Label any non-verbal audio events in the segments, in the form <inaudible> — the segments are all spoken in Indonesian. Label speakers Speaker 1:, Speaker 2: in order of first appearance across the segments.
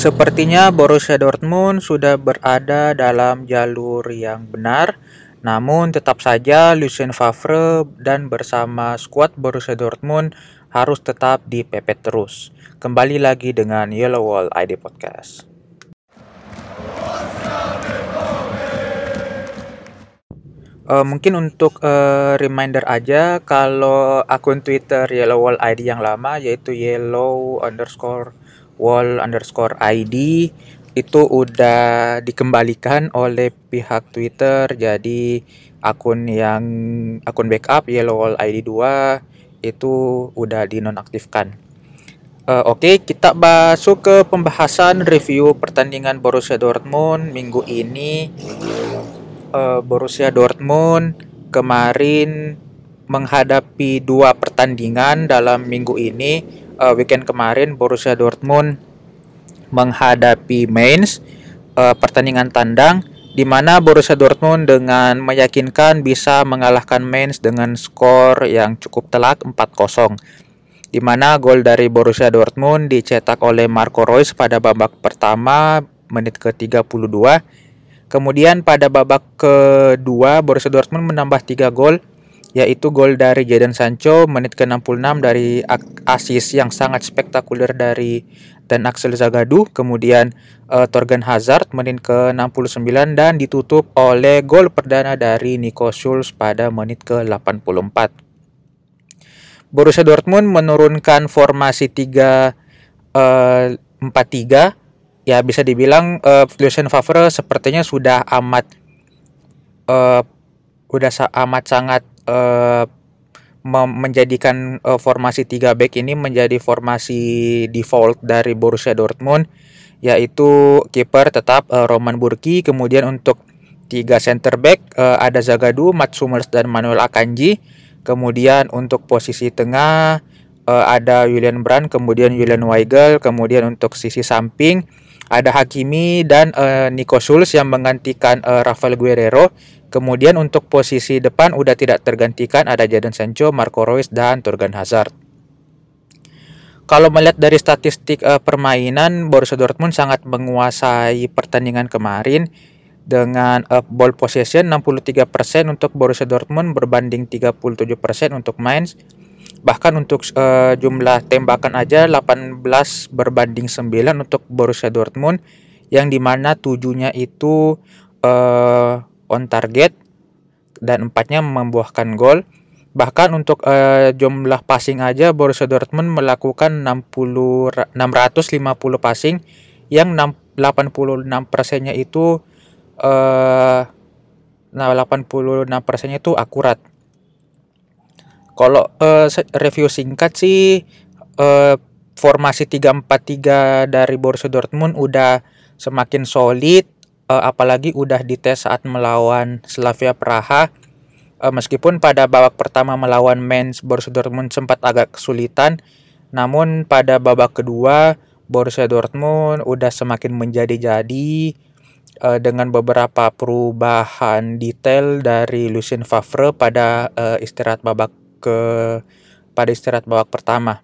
Speaker 1: Sepertinya Borussia Dortmund sudah berada dalam jalur yang benar, namun tetap saja Lucien Favre dan bersama skuad Borussia Dortmund harus tetap dipepet terus. Kembali lagi dengan Yellow Wall ID Podcast. Uh, mungkin untuk uh, reminder aja kalau akun Twitter Yellow Wall ID yang lama yaitu yellow underscore wall underscore ID itu udah dikembalikan oleh pihak Twitter jadi akun yang akun backup Yellow Wall ID 2 itu udah dinonaktifkan. Uh, Oke, okay, kita masuk ke pembahasan review pertandingan Borussia Dortmund minggu ini. Uh, Borussia Dortmund kemarin menghadapi dua pertandingan dalam minggu ini uh, weekend kemarin Borussia Dortmund menghadapi Mainz uh, pertandingan tandang di mana Borussia Dortmund dengan meyakinkan bisa mengalahkan Mainz dengan skor yang cukup telak 4-0. Di mana gol dari Borussia Dortmund dicetak oleh Marco Reus pada babak pertama menit ke-32. Kemudian pada babak kedua Borussia Dortmund menambah 3 gol yaitu gol dari Jadon Sancho menit ke-66 dari asis yang sangat spektakuler dari dan Axel Zagadou, kemudian uh, Torgan Hazard menit ke-69 dan ditutup oleh gol perdana dari Nico Schulz pada menit ke-84. Borussia Dortmund menurunkan formasi 3 uh, 4-3 ya bisa dibilang uh, Lucien Favre sepertinya sudah amat uh, udah amat sangat uh, menjadikan uh, formasi 3 back ini menjadi formasi default dari Borussia Dortmund yaitu kiper tetap uh, Roman Burki. Kemudian untuk tiga center back uh, ada Zagadou, Mats Hummels dan Manuel Akanji. Kemudian untuk posisi tengah uh, ada Julian Brand kemudian Julian Weigel kemudian untuk sisi samping ada Hakimi dan uh, Nico Schulz yang menggantikan uh, Rafael Guerrero Kemudian untuk posisi depan udah tidak tergantikan ada Jadon Sancho, Marco Reus dan Torgan Hazard. Kalau melihat dari statistik uh, permainan Borussia Dortmund sangat menguasai pertandingan kemarin dengan uh, ball possession 63% untuk Borussia Dortmund berbanding 37% untuk Mainz. Bahkan untuk uh, jumlah tembakan aja 18 berbanding 9 untuk Borussia Dortmund yang di mana tujuhnya itu uh, on target dan empatnya membuahkan gol. Bahkan untuk uh, jumlah passing aja Borussia Dortmund melakukan 60 650 passing yang 6, 86 persennya itu nah 86 persennya itu akurat. Kalau uh, review singkat sih uh, formasi 343 dari Borussia Dortmund udah semakin solid uh, apalagi udah dites saat melawan Slavia Praha. Uh, meskipun pada babak pertama melawan Mainz Borussia Dortmund sempat agak kesulitan, namun pada babak kedua Borussia Dortmund udah semakin menjadi-jadi uh, dengan beberapa perubahan detail dari Lucien Favre pada uh, istirahat babak ke pada istirahat babak pertama.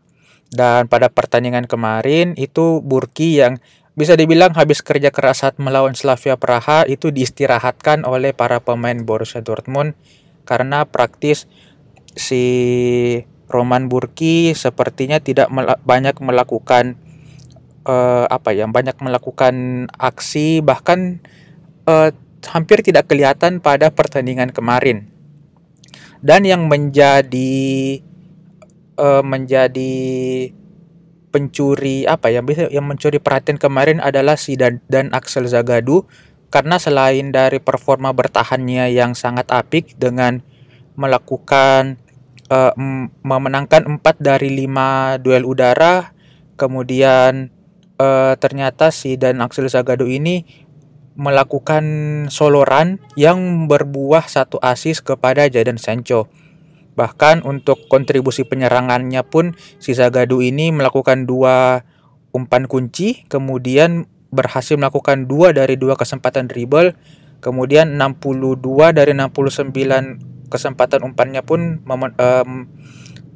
Speaker 1: Dan pada pertandingan kemarin itu Burki yang bisa dibilang habis kerja keras saat melawan Slavia Praha itu diistirahatkan oleh para pemain Borussia Dortmund karena praktis si Roman Burki sepertinya tidak mel banyak melakukan uh, apa ya banyak melakukan aksi bahkan uh, hampir tidak kelihatan pada pertandingan kemarin dan yang menjadi uh, menjadi pencuri apa ya bisa yang mencuri perhatian kemarin adalah si dan, dan Axel Zagadou karena selain dari performa bertahannya yang sangat apik dengan melakukan uh, memenangkan 4 dari 5 duel udara kemudian uh, ternyata si dan Axel Zagadou ini melakukan solo run yang berbuah satu asis kepada Jadon Sancho Bahkan untuk kontribusi penyerangannya pun si Zagadou ini melakukan dua umpan kunci, kemudian berhasil melakukan dua dari dua kesempatan dribble, kemudian 62 dari 69 kesempatan umpannya pun um,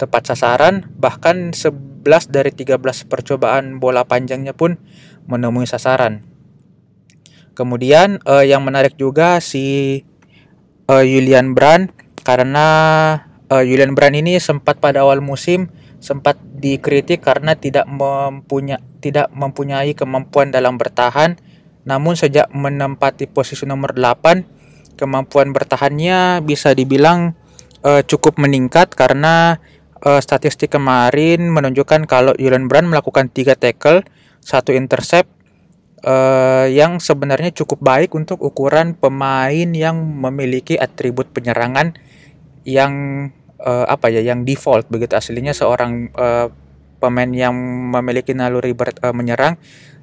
Speaker 1: tepat sasaran, bahkan 11 dari 13 percobaan bola panjangnya pun menemui sasaran. Kemudian uh, yang menarik juga si uh, Julian Brand karena uh, Julian Brand ini sempat pada awal musim sempat dikritik karena tidak mempunyai tidak mempunyai kemampuan dalam bertahan. Namun sejak menempati posisi nomor 8 kemampuan bertahannya bisa dibilang uh, cukup meningkat karena uh, statistik kemarin menunjukkan kalau Julian Brand melakukan 3 tackle, satu intercept uh, yang sebenarnya cukup baik untuk ukuran pemain yang memiliki atribut penyerangan yang uh, apa ya yang default begitu aslinya seorang uh, pemain yang memiliki naluri ber, uh, menyerang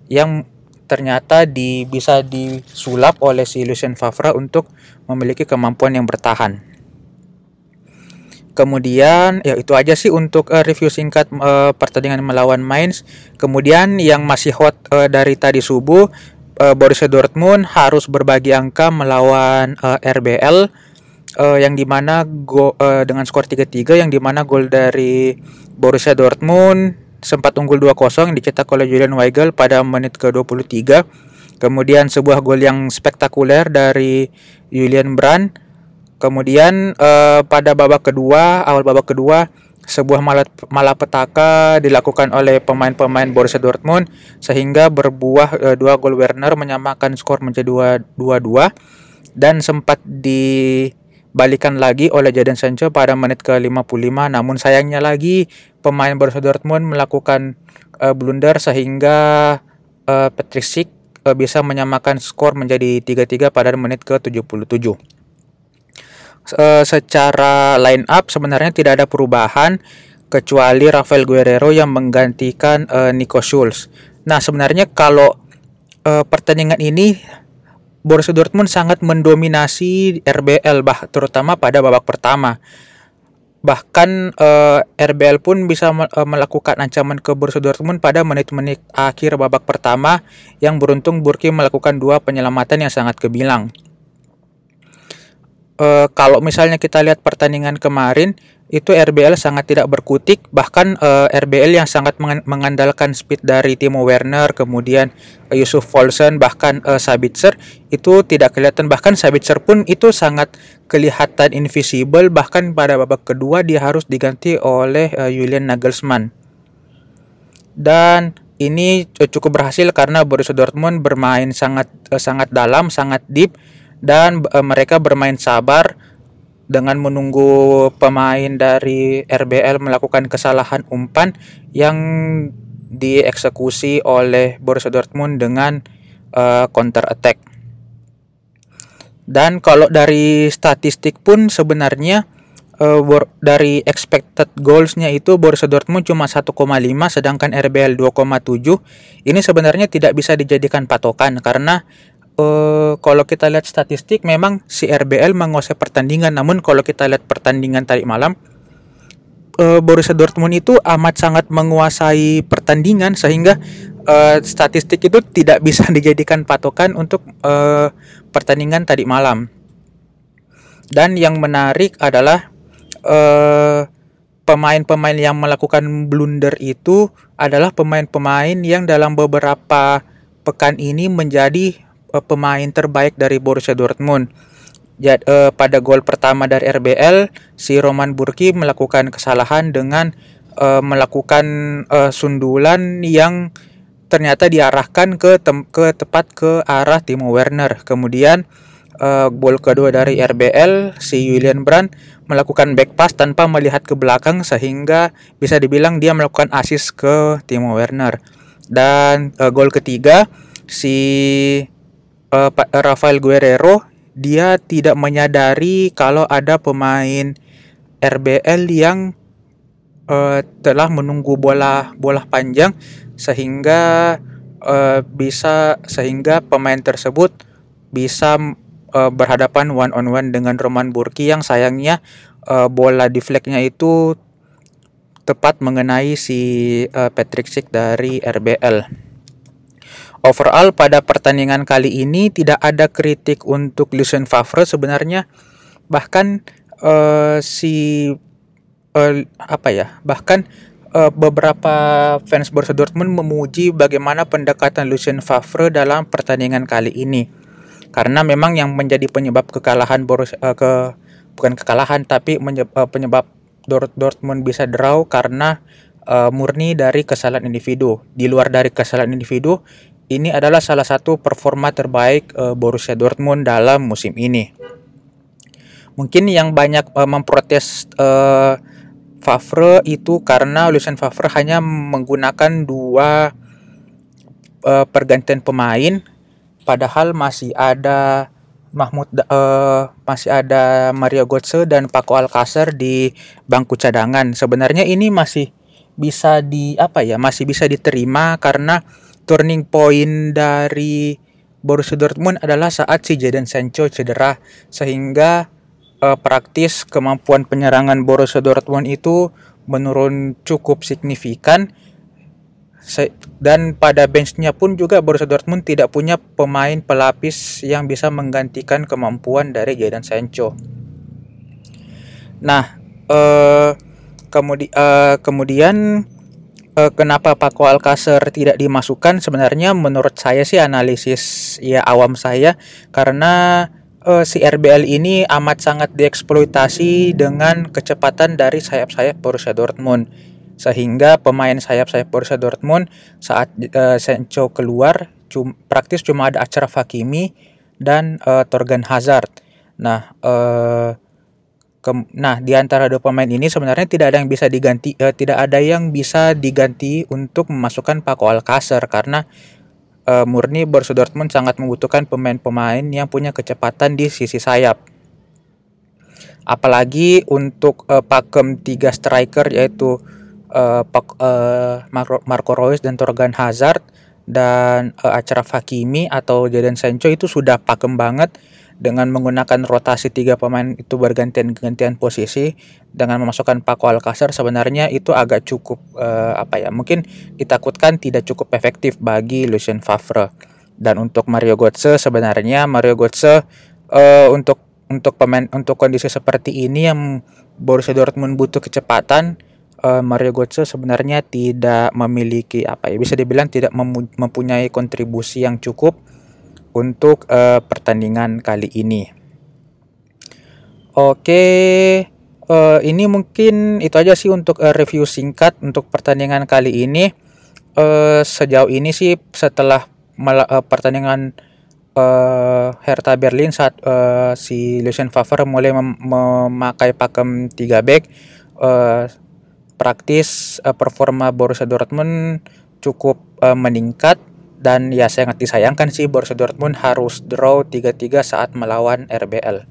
Speaker 1: yang ternyata di, bisa disulap oleh si Lucien Favre untuk memiliki kemampuan yang bertahan. Kemudian ya itu aja sih untuk uh, review singkat uh, pertandingan melawan Mainz. Kemudian yang masih hot uh, dari tadi subuh uh, Borussia Dortmund harus berbagi angka melawan uh, RBL uh, yang di mana go, uh, dengan skor 3-3 yang di mana gol dari Borussia Dortmund sempat unggul 2-0 yang dicetak oleh Julian Weigel pada menit ke-23. Kemudian sebuah gol yang spektakuler dari Julian Brand. Kemudian uh, pada babak kedua, awal babak kedua sebuah malapetaka dilakukan oleh pemain-pemain Borussia Dortmund sehingga berbuah uh, dua gol Werner menyamakan skor menjadi 2-2 dan sempat di balikan lagi oleh Jadon Sancho pada menit ke-55 namun sayangnya lagi pemain Borussia Dortmund melakukan uh, blunder sehingga uh, Patrick Schick uh, bisa menyamakan skor menjadi 3-3 pada menit ke-77. Uh, secara line up sebenarnya tidak ada perubahan kecuali Rafael Guerrero yang menggantikan uh, Nico Schulz. Nah, sebenarnya kalau uh, pertandingan ini Borussia Dortmund sangat mendominasi RBL bah terutama pada babak pertama. Bahkan eh, RBL pun bisa melakukan ancaman ke Borussia Dortmund pada menit-menit akhir babak pertama yang beruntung Burki melakukan dua penyelamatan yang sangat kebilang. Uh, kalau misalnya kita lihat pertandingan kemarin, itu RBL sangat tidak berkutik. Bahkan uh, eh, RBL yang sangat mengandalkan speed dari Timo Werner kemudian uh, Yusuf Folsen bahkan uh, Sabitzer itu tidak kelihatan. Bahkan Sabitzer pun itu sangat kelihatan invisible. Bahkan pada babak kedua dia harus diganti oleh uh, Julian Nagelsmann. Dan ini cukup berhasil karena Borussia Dortmund bermain sangat sangat dalam sangat deep dan uh, mereka bermain sabar dengan menunggu pemain dari RBL melakukan kesalahan umpan yang dieksekusi oleh Borussia Dortmund dengan uh, counter attack. Dan kalau dari statistik pun sebenarnya uh, dari expected goalsnya itu Borussia Dortmund cuma 1,5 sedangkan RBL 2,7. Ini sebenarnya tidak bisa dijadikan patokan karena uh, kalau kita lihat statistik memang si RBL menguasai pertandingan namun kalau kita lihat pertandingan tadi malam uh, Borussia Dortmund itu amat sangat menguasai pertandingan sehingga uh, statistik itu tidak bisa <laughs> dijadikan patokan untuk uh, pertandingan tadi malam. Dan yang menarik adalah pemain-pemain yang melakukan blunder itu adalah pemain-pemain yang dalam beberapa pekan ini menjadi uh, pemain terbaik dari Borussia Dortmund. Jad, uh, pada gol pertama dari RBL, si Roman Burki melakukan kesalahan dengan uh, melakukan uh, sundulan yang ternyata diarahkan ke tem ke tepat ke arah Timo Werner. Kemudian uh, gol kedua dari RBL, si Julian Brand melakukan back pass tanpa melihat ke belakang sehingga bisa dibilang dia melakukan assist ke Timo Werner. Dan uh, gol ketiga si uh, Rafael Guerrero dia tidak menyadari kalau ada pemain RBL yang uh, telah menunggu bola bola panjang sehingga uh, bisa sehingga pemain tersebut bisa uh, berhadapan one on one dengan Roman Burki yang sayangnya uh, bola deflectnya itu tepat mengenai si uh, Patrick Schick dari RBL. Overall pada pertandingan kali ini tidak ada kritik untuk Lucien Favre sebenarnya bahkan uh, si uh, apa ya bahkan uh, beberapa fans Borussia Dortmund memuji bagaimana pendekatan Lucien Favre dalam pertandingan kali ini. Karena memang yang menjadi penyebab kekalahan Borussia uh, ke bukan kekalahan tapi menyebab, uh, penyebab Dortmund bisa draw karena uh, murni dari kesalahan individu. Di luar dari kesalahan individu, ini adalah salah satu performa terbaik uh, Borussia Dortmund dalam musim ini. Mungkin yang banyak uh, memprotes uh, Favre itu karena Lucien Favre hanya menggunakan dua uh, pergantian pemain, padahal masih ada Mahmud uh, masih ada Mario Götze dan Paco Alcacer di bangku cadangan. Sebenarnya ini masih bisa di apa ya masih bisa diterima karena turning point dari Borussia Dortmund adalah saat si Jadon Sancho cedera sehingga uh, praktis kemampuan penyerangan Borussia Dortmund itu menurun cukup signifikan dan pada benchnya pun juga Borussia Dortmund tidak punya pemain pelapis yang bisa menggantikan kemampuan dari Jadon Sancho. Nah, eh, Kemudi uh, kemudian uh, kenapa Paco Alcacer tidak dimasukkan? Sebenarnya menurut saya sih analisis ya awam saya karena uh, si RBL ini amat sangat dieksploitasi dengan kecepatan dari sayap-sayap Borussia Dortmund sehingga pemain sayap-sayap Borussia Dortmund saat uh, Sancho keluar cum praktis cuma ada Achraf Hakimi dan uh, Torgan Hazard. Nah, uh, nah, di antara dua pemain ini sebenarnya tidak ada yang bisa diganti uh, tidak ada yang bisa diganti untuk memasukkan Paco Alcacer karena uh, murni Borussia Dortmund sangat membutuhkan pemain-pemain yang punya kecepatan di sisi sayap. Apalagi untuk uh, pakem tiga striker yaitu uh, Pak, uh, Marco, Marco Reus dan Torgan Hazard dan uh, Achraf Hakimi atau Jadon Sancho itu sudah pakem banget dengan menggunakan rotasi tiga pemain itu bergantian-gantian posisi dengan memasukkan Paco Alcacer sebenarnya itu agak cukup uh, apa ya mungkin ditakutkan tidak cukup efektif bagi Lucien Favre. Dan untuk Mario Götze sebenarnya Mario Götze uh, untuk untuk pemain untuk kondisi seperti ini yang Borussia Dortmund butuh kecepatan uh, Mario Götze sebenarnya tidak memiliki apa ya bisa dibilang tidak mempunyai kontribusi yang cukup untuk uh, pertandingan kali ini. Oke, uh, ini mungkin itu aja sih untuk uh, review singkat untuk pertandingan kali ini. Uh, sejauh ini sih setelah uh, pertandingan uh, Hertha Berlin saat uh, si Lucien Favre mulai mem memakai pakem 3 back uh, praktis uh, performa Borussia Dortmund cukup uh, meningkat dan ya sangat disayangkan sih Borussia Dortmund harus draw 3-3 saat melawan RBL.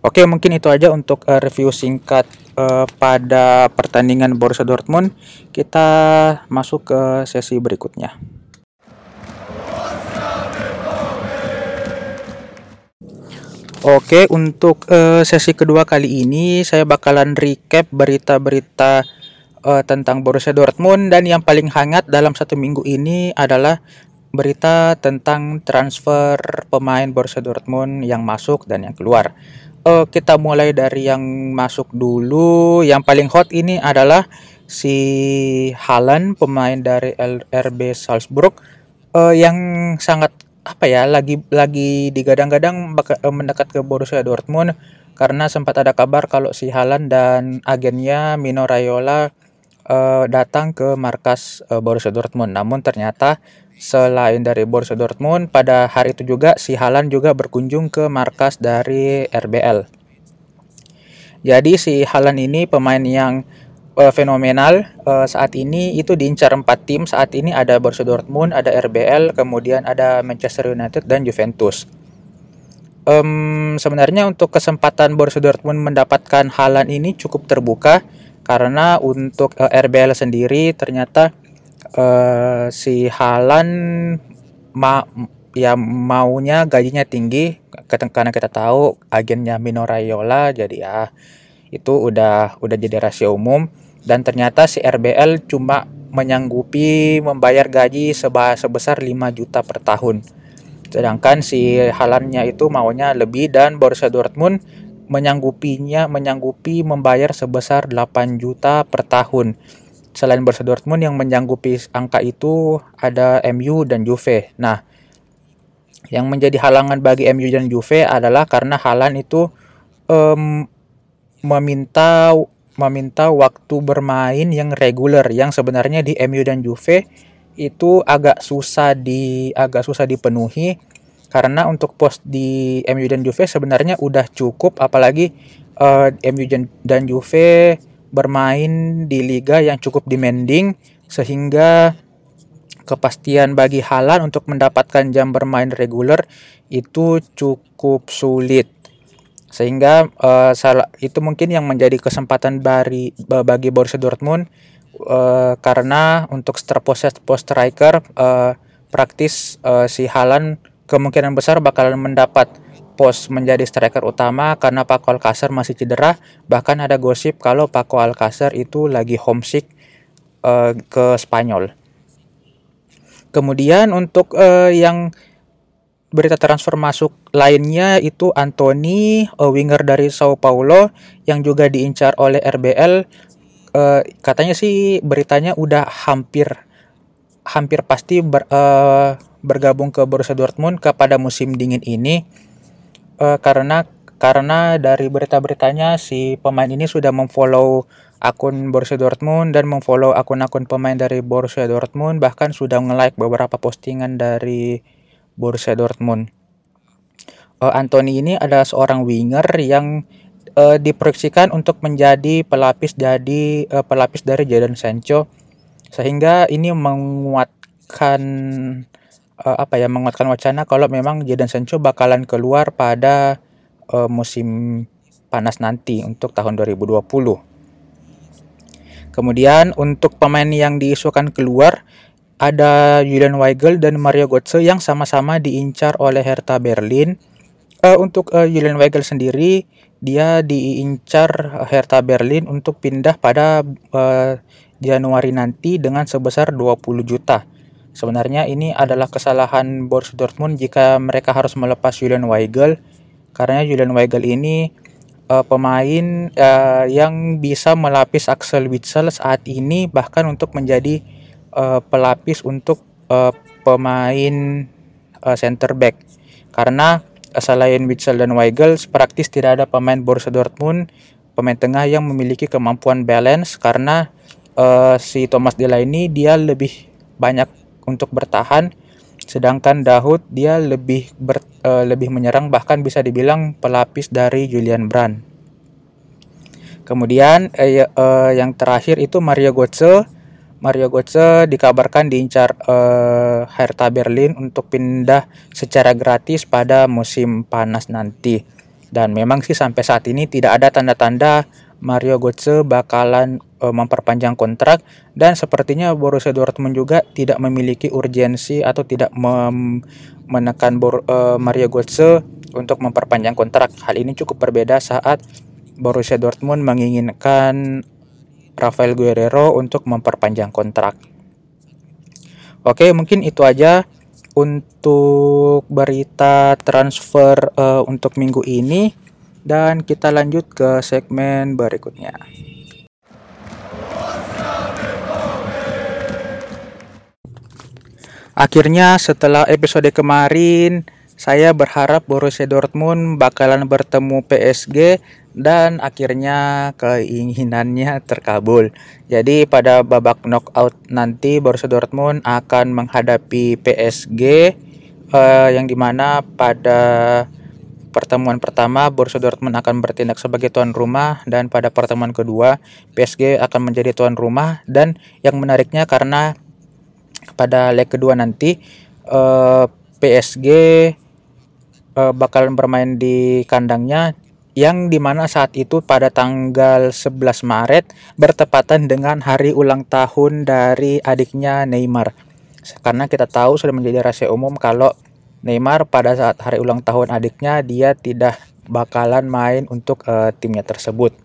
Speaker 1: Oke, mungkin itu aja untuk uh, review singkat uh, pada pertandingan Borussia Dortmund. Kita masuk ke sesi berikutnya. Oke, untuk uh, sesi kedua kali ini saya bakalan recap berita-berita uh, tentang Borussia Dortmund dan yang paling hangat dalam satu minggu ini adalah berita tentang transfer pemain Borussia Dortmund yang masuk dan yang keluar. Uh, kita mulai dari yang masuk dulu. Yang paling hot ini adalah si Haaland, pemain dari RB Salzburg uh, yang sangat apa ya lagi lagi digadang-gadang uh, mendekat ke Borussia Dortmund karena sempat ada kabar kalau si Haaland dan agennya Mino Raiola datang ke markas Borussia Dortmund. Namun ternyata Selain dari Borussia Dortmund, pada hari itu juga si Halan juga berkunjung ke markas dari RBL. Jadi si Halan ini pemain yang uh, fenomenal uh, saat ini itu diincar empat tim. Saat ini ada Borussia Dortmund, ada RBL, kemudian ada Manchester United dan Juventus. Um, sebenarnya untuk kesempatan Borussia Dortmund mendapatkan Halan ini cukup terbuka karena untuk uh, eh, RBL sendiri ternyata uh, si Halan ma ya maunya gajinya tinggi karena kita tahu agennya Mino Raiola jadi ya itu udah udah jadi rahasia umum dan ternyata si RBL cuma menyanggupi membayar gaji seba, sebesar 5 juta per tahun. Sedangkan si Halannya itu maunya lebih dan Borussia Dortmund menyanggupinya menyanggupi membayar sebesar 8 juta per tahun selain Borussia Dortmund yang menyanggupi angka itu ada MU dan Juve. Nah, yang menjadi halangan bagi MU dan Juve adalah karena Halan itu um, meminta meminta waktu bermain yang reguler yang sebenarnya di MU dan Juve itu agak susah di agak susah dipenuhi karena untuk pos di MU dan Juve sebenarnya udah cukup apalagi uh, MU dan Juve bermain di liga yang cukup demanding sehingga kepastian bagi Halan untuk mendapatkan jam bermain reguler itu cukup sulit. Sehingga uh, salah itu mungkin yang menjadi kesempatan bagi bagi Borussia Dortmund uh, karena untuk post post striker uh, praktis uh, si Halan kemungkinan besar bakalan mendapat pos menjadi striker utama karena Paco Alcacer masih cedera. Bahkan ada gosip kalau Paco Alcacer itu lagi homesick uh, ke Spanyol. Kemudian untuk uh, yang berita transfer masuk lainnya itu Anthony, uh, winger dari Sao Paulo yang juga diincar oleh RBL. Uh, katanya sih beritanya udah hampir hampir pasti ber, uh, bergabung ke Borussia Dortmund kepada musim dingin ini uh, karena karena dari berita-beritanya si pemain ini sudah memfollow akun Borussia Dortmund dan memfollow akun-akun pemain dari Borussia Dortmund bahkan sudah nge-like beberapa postingan dari Borussia Dortmund. Uh, Anthony ini adalah seorang winger yang uh, diproyeksikan untuk menjadi pelapis jadi uh, pelapis dari Jadon Sancho sehingga ini menguatkan uh, apa ya menguatkan wacana kalau memang Jadon Sancho bakalan keluar pada uh, musim panas nanti untuk tahun 2020. Kemudian untuk pemain yang diisukan keluar ada Julian Weigel dan Mario Götze yang sama-sama diincar oleh Hertha Berlin. Uh, untuk uh, Julian Weigel sendiri dia diincar Hertha Berlin untuk pindah pada uh, Januari nanti dengan sebesar 20 juta. Sebenarnya ini adalah kesalahan Borussia Dortmund jika mereka harus melepas Julian Weigel karena Julian Weigel ini uh, pemain uh, yang bisa melapis Axel Witsel saat ini bahkan untuk menjadi uh, pelapis untuk uh, pemain uh, center back. Karena selain Witsel dan Weigel praktis tidak ada pemain Borussia Dortmund pemain tengah yang memiliki kemampuan balance karena uh, si Thomas Delaney dia lebih banyak untuk bertahan Sedangkan Dahoud dia lebih ber, uh, lebih menyerang bahkan bisa dibilang pelapis dari Julian Brand. Kemudian eh, uh, yang terakhir itu Mario Götze. Mario Götze dikabarkan diincar uh, Hertha Berlin untuk pindah secara gratis pada musim panas nanti. Dan memang sih sampai saat ini tidak ada tanda-tanda Mario Götze bakalan uh, memperpanjang kontrak dan sepertinya Borussia Dortmund juga tidak memiliki urgensi atau tidak menekan Bor uh, Mario Götze untuk memperpanjang kontrak. Hal ini cukup berbeda saat Borussia Dortmund menginginkan Rafael Guerrero untuk memperpanjang kontrak. Oke, mungkin itu aja untuk berita transfer uh, untuk minggu ini dan kita lanjut ke segmen berikutnya. Akhirnya setelah episode kemarin saya berharap Borussia Dortmund bakalan bertemu PSG dan akhirnya keinginannya <laughs> terkabul. Jadi pada babak knockout nanti Borussia Dortmund akan menghadapi PSG uh, yang di mana pada pertemuan pertama Borussia Dortmund akan bertindak sebagai tuan rumah dan pada pertemuan kedua PSG akan menjadi tuan rumah dan yang menariknya karena pada leg kedua nanti eh, PSG eh, bakalan bermain di kandangnya yang di mana saat itu pada tanggal 11 Maret bertepatan dengan hari ulang tahun dari adiknya Neymar. Karena kita tahu sudah menjadi rahasia umum kalau Neymar pada saat hari ulang tahun adiknya dia tidak bakalan main untuk uh, timnya tersebut.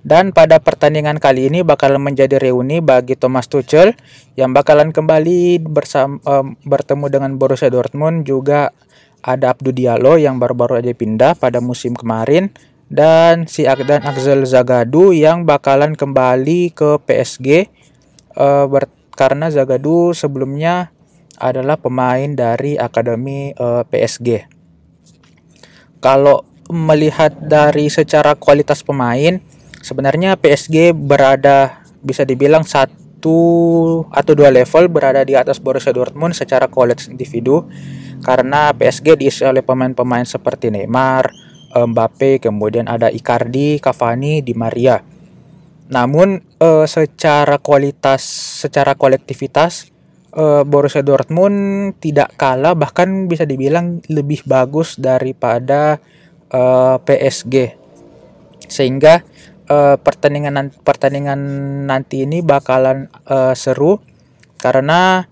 Speaker 1: Dan pada pertandingan kali ini bakal menjadi reuni bagi Thomas Tuchel yang bakalan kembali bersama um, bertemu dengan Borussia Dortmund juga ada Abdou Diallo yang baru-baru aja pindah pada musim kemarin dan si Akdan Axel Zagadou yang bakalan kembali ke PSG uh, karena Zagadou sebelumnya adalah pemain dari akademi uh, PSG. Kalau melihat dari secara kualitas pemain, sebenarnya PSG berada bisa dibilang satu atau dua level berada di atas Borussia Dortmund secara kualitas individu karena PSG diisi oleh pemain-pemain seperti Neymar, Mbappe, kemudian ada Icardi, Cavani, Di Maria. Namun uh, secara kualitas, secara kolektivitas uh, Borussia Dortmund tidak kalah bahkan bisa dibilang lebih bagus daripada uh, PSG. Sehingga uh, pertandingan pertandingan nanti ini bakalan uh, seru karena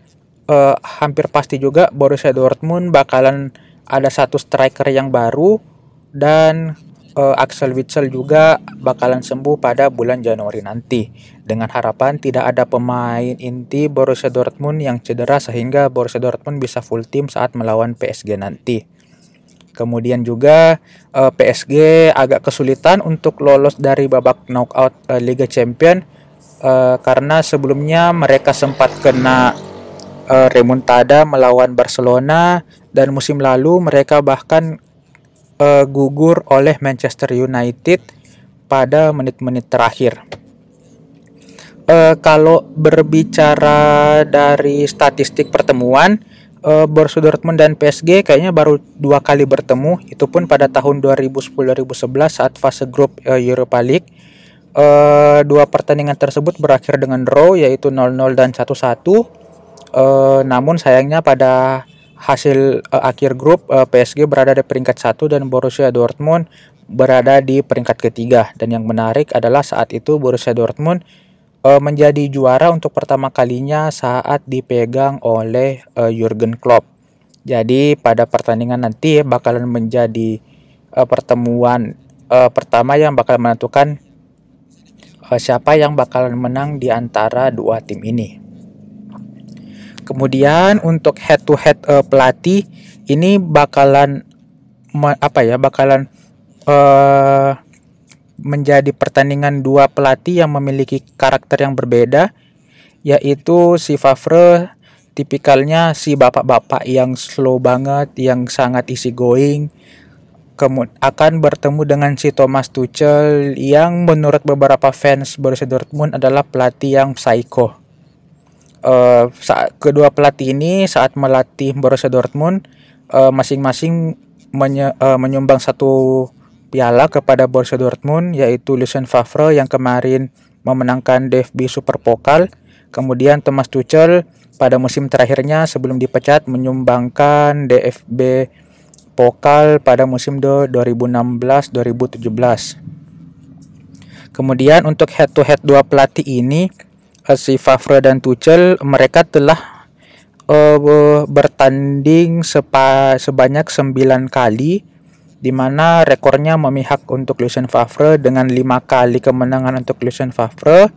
Speaker 1: uh, hampir pasti juga Borussia Dortmund bakalan ada satu striker yang baru dan uh, Axel Witsel juga bakalan sembuh pada bulan Januari nanti dengan harapan tidak ada pemain inti Borussia Dortmund yang cedera sehingga Borussia Dortmund bisa full team saat melawan PSG nanti. Kemudian juga uh, eh, PSG agak kesulitan untuk lolos dari babak knockout uh, Liga Champion uh, karena sebelumnya mereka sempat kena remontada melawan Barcelona dan musim lalu mereka bahkan uh, gugur oleh Manchester United pada menit-menit terakhir. Uh, kalau berbicara dari statistik pertemuan, uh, Borussia Dortmund dan PSG kayaknya baru dua kali bertemu, itu pun pada tahun 2010-2011 saat fase grup uh, Europa League. Uh, dua pertandingan tersebut berakhir dengan draw yaitu 0-0 dan 1-1. Uh, namun sayangnya pada hasil uh, akhir grup uh, eh, PSG berada di peringkat satu dan Borussia Dortmund berada di peringkat ketiga dan yang menarik adalah saat itu Borussia Dortmund uh, menjadi juara untuk pertama kalinya saat dipegang oleh uh, Jurgen Klopp. Jadi pada pertandingan nanti bakalan menjadi uh, pertemuan uh, pertama yang bakal menentukan uh, siapa yang bakalan menang di antara dua tim ini. Kemudian untuk head to head uh, pelatih ini bakalan apa ya bakalan uh, menjadi pertandingan dua pelatih yang memiliki karakter yang berbeda yaitu si Favre tipikalnya si bapak-bapak yang slow banget yang sangat easy going kemudian akan bertemu dengan si Thomas Tuchel yang menurut beberapa fans Borussia Dortmund adalah pelatih yang psycho uh, saat kedua pelatih ini saat melatih Borussia Dortmund uh, masing-masing menye, uh, menyumbang satu piala kepada Borussia Dortmund yaitu Lucien Favre yang kemarin memenangkan DFB Super Pokal. Kemudian Thomas Tuchel pada musim terakhirnya sebelum dipecat menyumbangkan DFB Pokal pada musim 2016-2017. Kemudian untuk head to head dua pelatih ini si Favre dan Tuchel mereka telah uh, bertanding sepa, sebanyak 9 kali di mana rekornya memihak untuk Lucien Favre dengan lima kali kemenangan untuk Lucien Favre,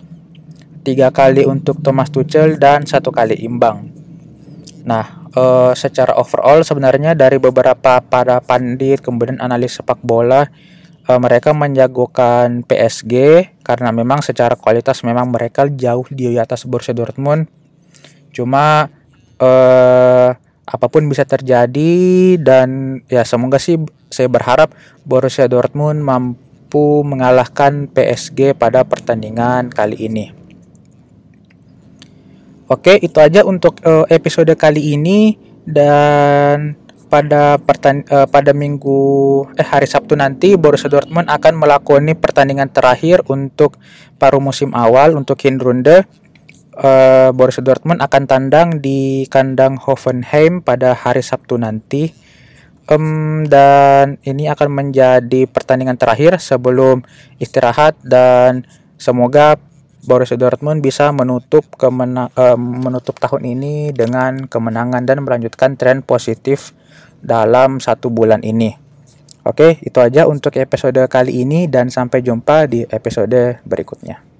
Speaker 1: tiga kali untuk Thomas Tuchel dan satu kali imbang. Nah, uh, secara overall sebenarnya dari beberapa para pandit kemudian analis sepak bola uh, mereka menjagokan PSG karena memang secara kualitas memang mereka jauh di atas Borussia Dortmund. Cuma uh, apa pun bisa terjadi dan ya semoga sih saya berharap Borussia Dortmund mampu mengalahkan PSG pada pertandingan kali ini. Oke, itu aja untuk uh, episode kali ini dan pada uh, pada minggu eh hari Sabtu nanti Borussia Dortmund akan melakoni pertandingan terakhir untuk paruh musim awal untuk Hinrunde. Uh, Borussia Dortmund akan tandang di kandang Hoffenheim pada hari Sabtu nanti. Um, dan ini akan menjadi pertandingan terakhir sebelum istirahat dan semoga Borussia Dortmund bisa menutup kemena uh, menutup tahun ini dengan kemenangan dan melanjutkan tren positif dalam satu bulan ini. Oke, itu aja untuk episode kali ini dan sampai jumpa di episode berikutnya.